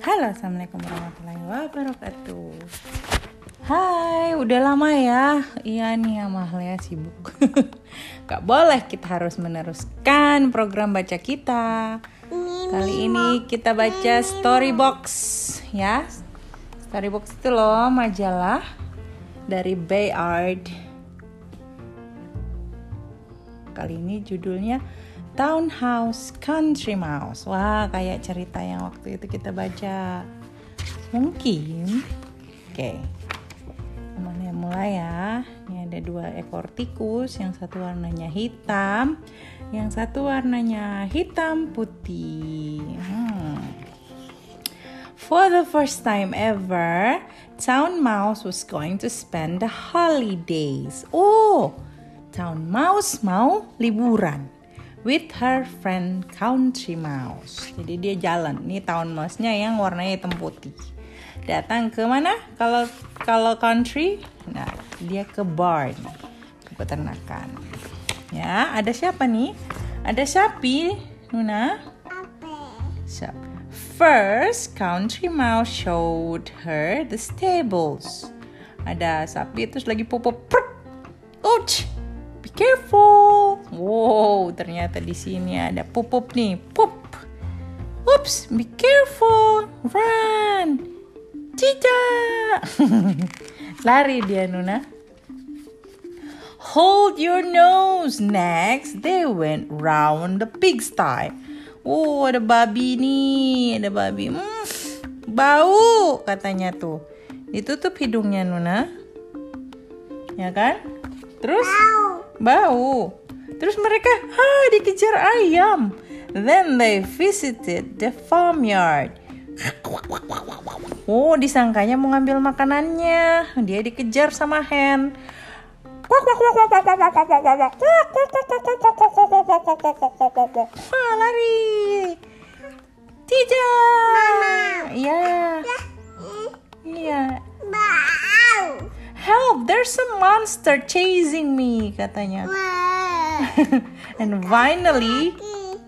Halo, Assalamualaikum warahmatullahi wabarakatuh. Hai, udah lama ya? Iya nih Amalia sibuk. Gak boleh, kita harus meneruskan program baca kita. Kali ini kita baca Storybox ya. Storybox itu loh majalah dari Bayard. Kali ini judulnya Townhouse Country Mouse. Wah, kayak cerita yang waktu itu kita baca. Mungkin. Oke. Okay. Mulai mulai ya. Ini ada dua ekor tikus, yang satu warnanya hitam, yang satu warnanya hitam putih. Hmm. For the first time ever, Town Mouse was going to spend the holidays. Oh, Town Mouse mau liburan with her friend Country Mouse. Jadi dia jalan. Ini tahun mouse-nya yang warnanya hitam putih. Datang ke mana? Kalau kalau country, nah dia ke barn, ke peternakan. Ya, ada siapa nih? Ada sapi, Nuna? So, first, Country Mouse showed her the stables. Ada sapi terus lagi popo. Ouch! Be careful. Wow, ternyata di sini ada pup nih. Pup. Oops, be careful. Run. Tidak. Lari dia Nuna. Hold your nose. Next, they went round the pigsty. Oh, ada babi nih, ada babi. Hmm, bau katanya tuh. Ditutup hidungnya Nuna. Ya kan? Terus? bau. Terus mereka ha dikejar ayam. Then they visited the farmyard. Oh, disangkanya mau ngambil makanannya. Dia dikejar sama hen. Ah, lari. Tidak. Iya. Iya. Help, there's a monster chasing me, katanya. and finally,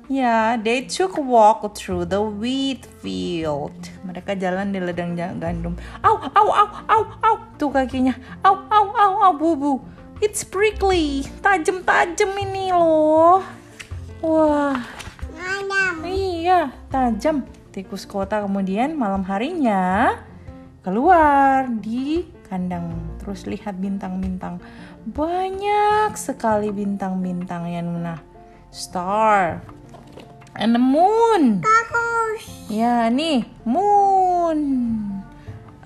yeah, they took a walk through the wheat field. Mereka jalan di ladang gandum. Au, au, au, au, au. Tuh kakinya. Au, au, au, au, bubu. It's prickly. Tajam-tajam ini loh. Wah. Iya, tajam. Tikus kota kemudian malam harinya keluar di kandang. Terus lihat bintang-bintang. Banyak sekali bintang-bintang yang mana star. And the moon. Bagus. ya nih moon.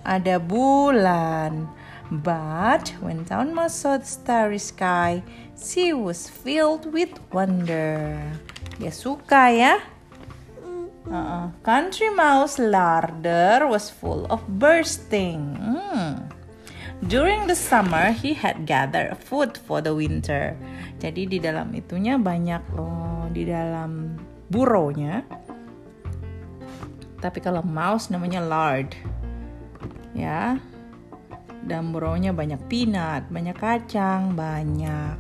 Ada bulan. But when Mouse saw the starry sky she was filled with wonder. Dia suka ya. Uh-uh. Country Mouse larder was full of bursting. During the summer, he had gathered food for the winter. Jadi di dalam itunya banyak loh, di dalam burrownya. Tapi kalau mouse namanya lard. Ya. Dan burrownya banyak peanut, banyak kacang, banyak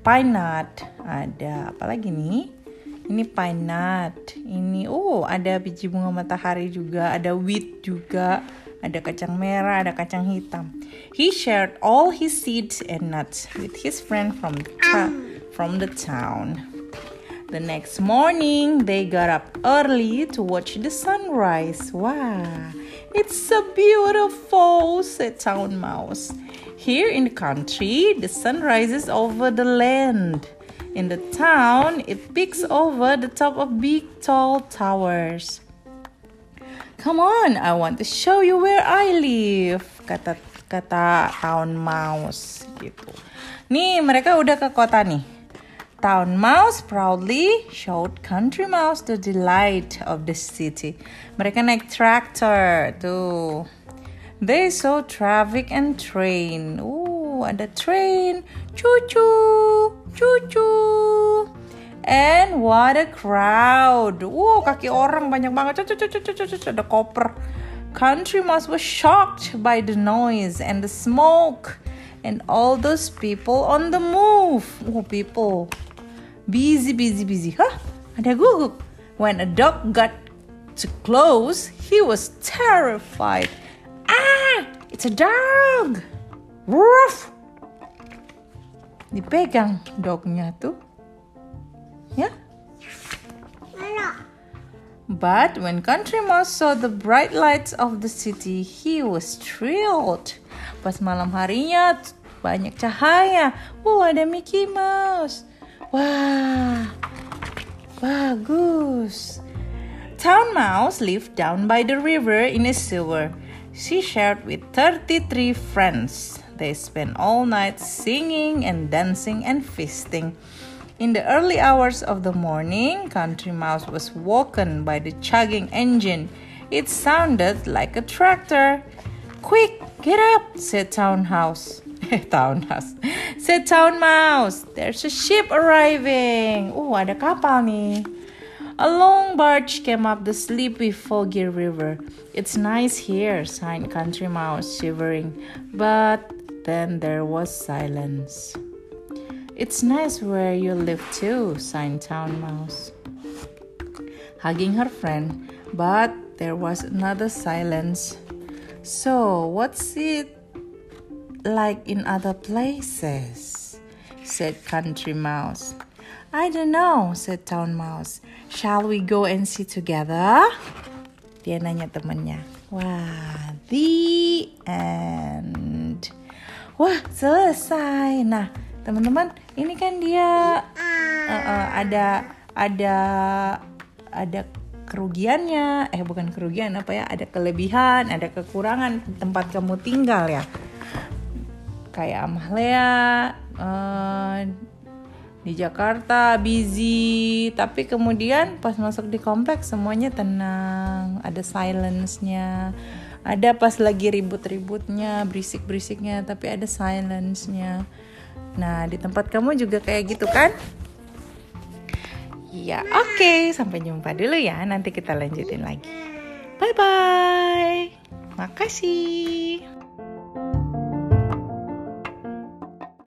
pine nut. Ada apa lagi nih? Ini pine nut. Ini oh, ada biji bunga matahari juga, ada wheat juga ada kacang merah, ada kacang hitam. He shared all his seeds and nuts with his friend from from the town. The next morning, they got up early to watch the sunrise. Wow, it's so beautiful, said Town Mouse. Here in the country, the sun rises over the land. In the town, it peaks over the top of big tall towers. Come on, I want to show you where I live. Kata kata Town Mouse gitu. Nih, mereka udah ke kota nih. Town Mouse proudly showed Country Mouse the delight of the city. Mereka naik tractor tuh. They saw traffic and train. Uh, ada train. Cucu, cucu. And what a crowd. Wow, kaki orang banyak banget. Ada koper. Country Mouse was shocked by the noise and the smoke and all those people on the move. Oh, people. Busy, busy, busy. Hah? Ada guguk. When a dog got too close, he was terrified. Ah, it's a dog. Woof. Dipegang dognya tuh. Ya. But when Country Mouse saw the bright lights of the city, he was thrilled. Pas malam harinya banyak cahaya. Oh, ada Mickey Mouse. Wah, bagus. Town Mouse lived down by the river in a sewer. She shared with 33 friends. They spent all night singing and dancing and feasting. In the early hours of the morning, Country Mouse was woken by the chugging engine. It sounded like a tractor. Quick, get up, said Townhouse. Townhouse. Said Town Mouse. There's a ship arriving. Oh, ada kapal nih. A long barge came up the sleepy, foggy river. It's nice here, sighed Country Mouse, shivering. But then there was silence. It's nice where you live too, sighed Town Mouse, hugging her friend. But there was another silence. So, what's it like in other places? said Country Mouse. I don't know, said Town Mouse. Shall we go and see together? Dia nanya temannya. Wah, the end. Wah, selesai. Nah, teman-teman ini kan dia uh, uh, ada ada ada kerugiannya. Eh bukan kerugian apa ya? Ada kelebihan ada kekurangan tempat kamu tinggal ya. Kayak Amahlea uh, di Jakarta busy. Tapi kemudian pas masuk di kompleks semuanya tenang. Ada silence-nya. Ada pas lagi ribut-ributnya berisik-berisiknya tapi ada silence-nya Nah, di tempat kamu juga kayak gitu kan? Ya, oke. Okay. Sampai jumpa dulu ya. Nanti kita lanjutin lagi. Bye-bye. Makasih.